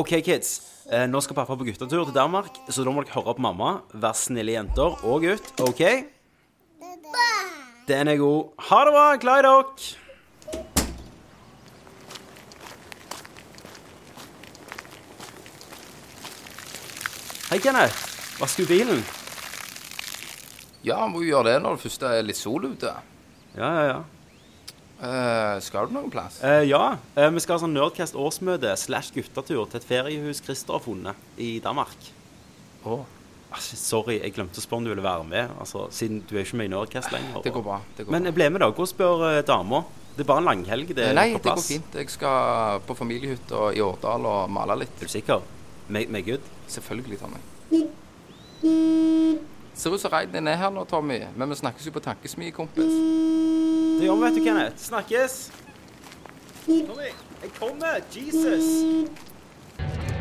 OK, kids. Eh, nå skal pappa på guttetur til Danmark, så da må dere høre på mamma. Vær snille jenter og gutt. OK? Den er god. Ha det bra. Glad i dere. Hei, Kenneth. Vasker du bilen? Ja, må jo gjøre det når det først er litt sol ute. Ja, ja, ja. Eh, skal du noen plass? Uh, ja, Uh, vi skal ha sånn Nerdcast årsmøte slash guttetur til et feriehus Christer har funnet i Danmark. Oh. Altså, sorry, jeg glemte å spørre om du ville være med, altså, siden du er ikke med i Nerdcast lenger. det går bra. Det går Men jeg ble med, da. Gå og spør uh, dama. Det er bare en langhelg. Det er Nei, på det går fint. Jeg skal på familiehytta i Årdal og male litt. Er du sikker? Med, med good? Selvfølgelig, Tommy. Ser ut som reiden er her nå, Tommy. Men vi snakkes jo på tankesmie, kompis. Det gjør vi, vet du, Kenneth. Snakkes. Tommy, jeg kommer. Jesus.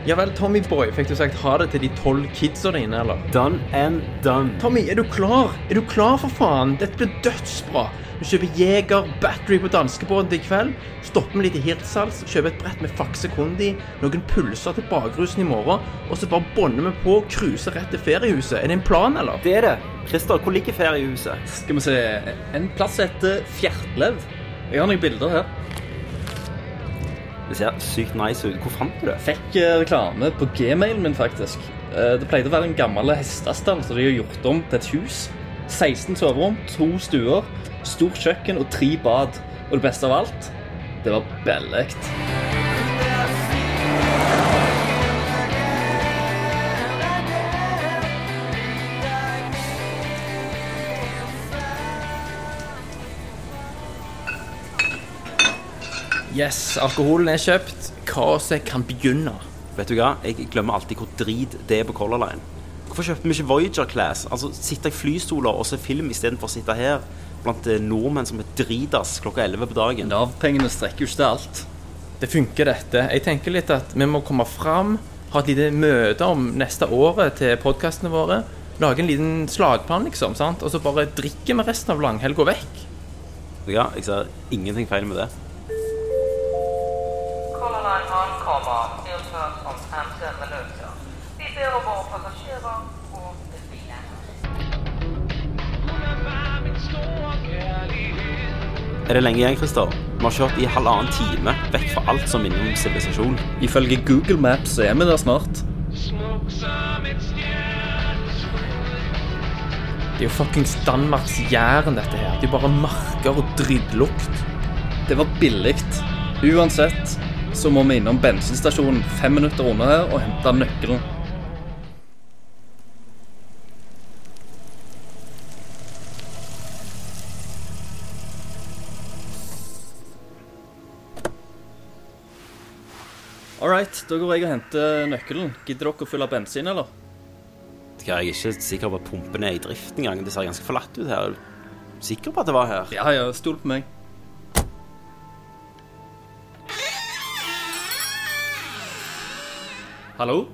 Ja vel, Tommy Boy, fikk du sagt ha det til de tolv kidsa dine, eller? Done and done. Tommy, er du klar? Er du klar, for faen? Dette blir dødsbra. Vi kjøper Jeger Battery på danskebåten til i kveld. Stopper med litt i Hirtshals, kjøper et brett med Faxe Kondi, noen pulser til bakrusen i morgen, og så bare bånder vi på og cruiser rett til feriehuset. Er det en plan, eller? Det er det. Christer, hvor ligger feriehuset? Skal vi se En plass heter Fjertlev. Jeg har noen bilder her. Det ser sykt nice ut. Hvor fant du det? Fikk eh, reklame på gmailen min, faktisk. Eh, Det pleide å være en gammel hestestall som de har gjort om til et hus. 16 soverom, to stuer, stort kjøkken og tre bad. Og det beste av alt, det var bellekt. Yes, alkoholen er kjøpt. Kaoset kan begynne. Vet du hva? Jeg glemmer alltid hvor drit det er på Color Line. Hvorfor kjøpte vi ikke Voyager Class? Altså, Sitte i flystoler og se film istedenfor å sitte her blant eh, nordmenn som er dritas klokka 11 på dagen. Nav-pengene strekker jo ikke til alt. Det funker, dette. Jeg tenker litt at vi må komme fram, ha et lite møte om neste året til podkastene våre. Lage en liten slagplan, liksom. sant? Og så bare drikke med resten av langhelga vekk. Hva? Jeg ser ingenting feil med det. Line ankommer tillför om 15 minuter. Vi ber om våre passasjerer på bilen. Er det lenge igjen, Christer? Vi har kjørt i halvannen time vekk fra alt som minner om sivilisasjon. Ifølge Google Maps så er vi der snart. Det er jo fuckings Danmarks Jæren, dette her. Det er jo bare marker og drittlukt. Det var billig. Uansett så må vi innom bensinstasjonen fem minutter unna her og hente nøkkelen. All right, da går jeg og henter nøkkelen. Gidder dere å fylle bensin, eller? Jeg er ikke sikker på at pumpen er i drift engang. Det ser ganske forlatt ut her. Er du sikker på at det var her? Ja, ja, stol på meg. Hallo?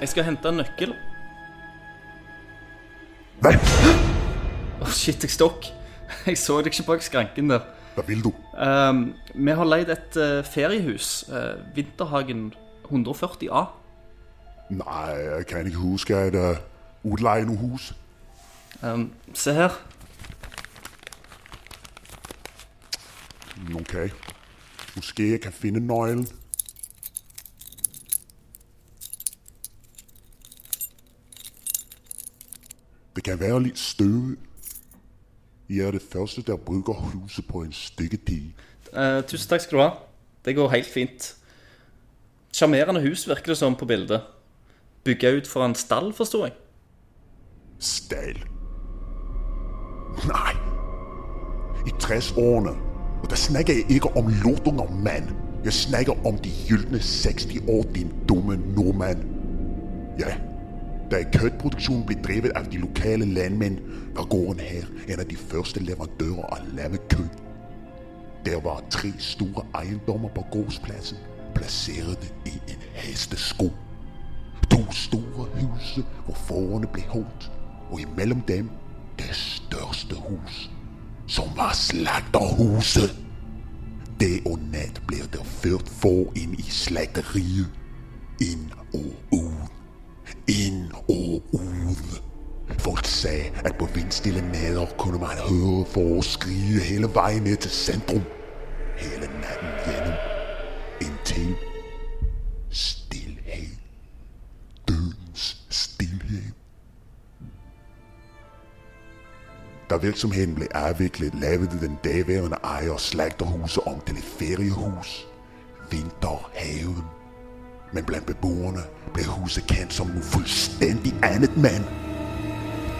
Jeg skal hente en nøkkel. Nei! Å, shit, jeg stokk. Jeg så deg ikke bak skranken der. Hva vil du? Um, vi har leid et uh, feriehus. Uh, Vinterhagen 140A. Nei, jeg kan ikke huske at uh, udleje noe hus. Um, se her. Okay. Måske jeg kan finde nøglen. Det kan være litt støvet. Jeg er det første, der bruker huset på en stikketid. Uh, tusen takk skal du ha. Det går helt fint. Sjarmerende hus, virker det som på bildet. Bygga ut for en stall, forsto jeg. Stall? Nei. i 60-årene. Og da snakker jeg ikke om lotunger, mann. Jeg snakker om de gylne 60 år, din dumme nordmann. Ja, da kjøttproduksjonen ble drevet av de lokale landmenn, var gården her en av de første leverandører av lammekjøtt. Der var tre store eiendommer på gårdsplassen, plassert i en hestesko. To store huse hvor fårene ble holdt, og imellom dem det største hus, som var slakterhuset. Det og nat blir det ført få inn i slakteriet. Inn og ut. Inn og ut. Folk sa at på vindstille nader kunne man høre for å skrige hele veien ned til sentrum. Da virksomheden ble avviklet, lavede den daværende ejer slagterhuset om til et feriehus. Vinterhaven. Men blandt beboerne ble huset kendt som noe fullstendig annet, mand.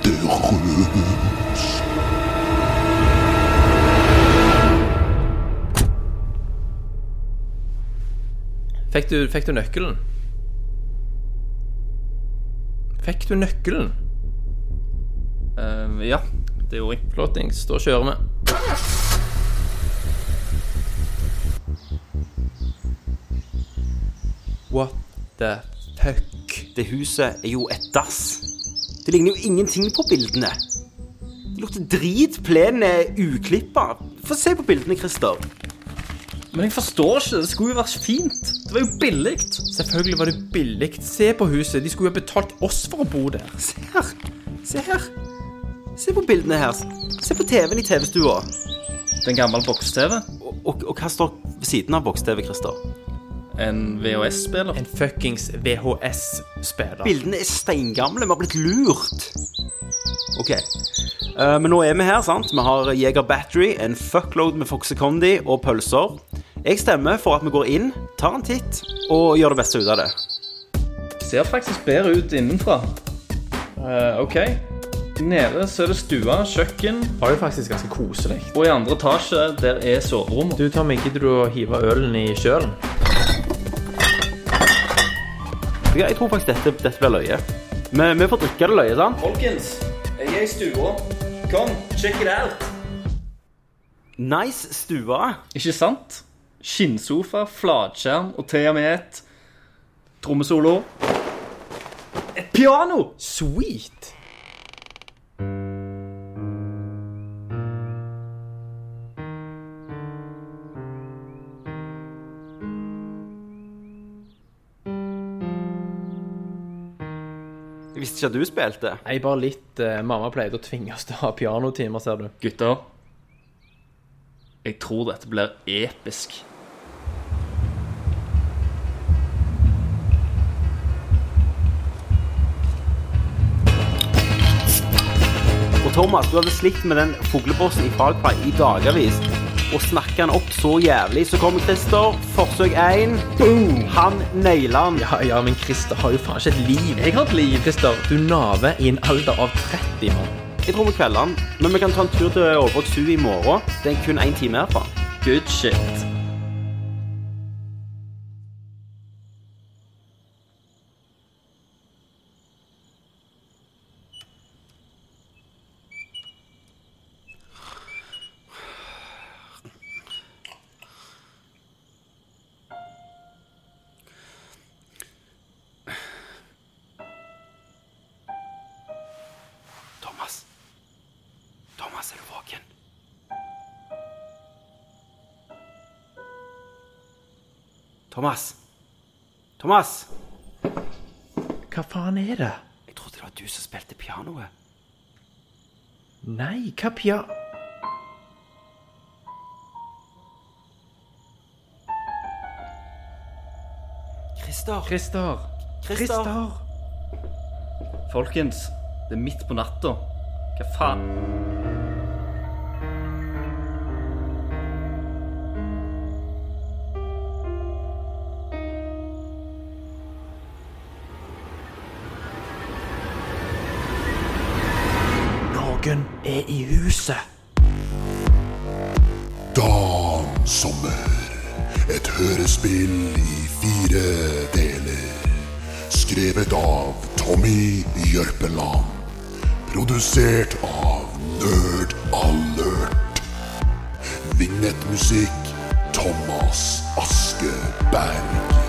Det røde hus. Fikk du, fikk du nøkkelen? Fikk du nøkkelen? Uh, ja, det gjorde jeg. Flottings. Da kjører vi. What the fuck? Det huset er jo et dass. Det ligner jo ingenting på bildene. Det lukter drit, plenen er uklippa. Få se på bildene, Christer. Men jeg forstår ikke. Det skulle jo vært fint. Det var jo billig. Selvfølgelig var det billig. Se på huset. De skulle jo ha betalt oss for å bo der. Se her. Se her. Se på bildene her. Se på TV-en i TV-stua. Det er en gammel boks-TV. Og, og, og hva står ved siden av boks-TV, Christer? En VHS-spiller. En fuckings VHS-spiller. Bildene er steingamle. Vi har blitt lurt. OK. Uh, men nå er vi her, sant? Vi har Jeger Battery, en fuckload med Foxe Condi og pølser. Jeg stemmer for at vi går inn, tar en titt og gjør det beste ut av det. Ser faktisk bedre ut innenfra. Uh, ok. Nede så er det stua, kjøkken, Det var jo faktisk ganske koselig. og i andre etasje der er soverommet. Du, Tom, gidder du å hive ølen i kjølen? Ja, Jeg tror faktisk dette, dette blir løye. Vi, vi får drikke det løye, sant? Folkens, jeg er i stua. Kom, check it out. Nice stua. Ikke sant? Skinnsofa, flatskjerm og til og med et trommesolo. Et piano! Sweet. Ikke at du spilte. Nei, bare litt eh, Mamma pleide å tvinge oss til å ha pianotimer, ser du. Gutter, jeg tror dette blir episk. Og Thomas, du hadde slitt med den fuglebossen i Far i dagevis. Og snakka han opp så jævlig. Så kommer Christer. Forsøk én. Han naila han. Ja, ja, men Christer har jo faen ikke et liv. Jeg har et liv. Christer, du naver i en alder av 30, mann. Jeg tror vi kvelder han, Men vi kan ta en tur til Overvåg 7 i morgen. Det er kun én time herfra. Good shit. Thomas. Thomas! Hva faen er det? Jeg trodde det var du som spilte pianoet. Nei, hva pia... Christer. Christer. Christer. Folkens, det er midt på natta. Hva faen? I huset. Sommer. Et hørespill i fire deler. Skrevet av Tommy Jørpeland. Produsert av Nerd Alert. Vignettmusikk Thomas Askeberg.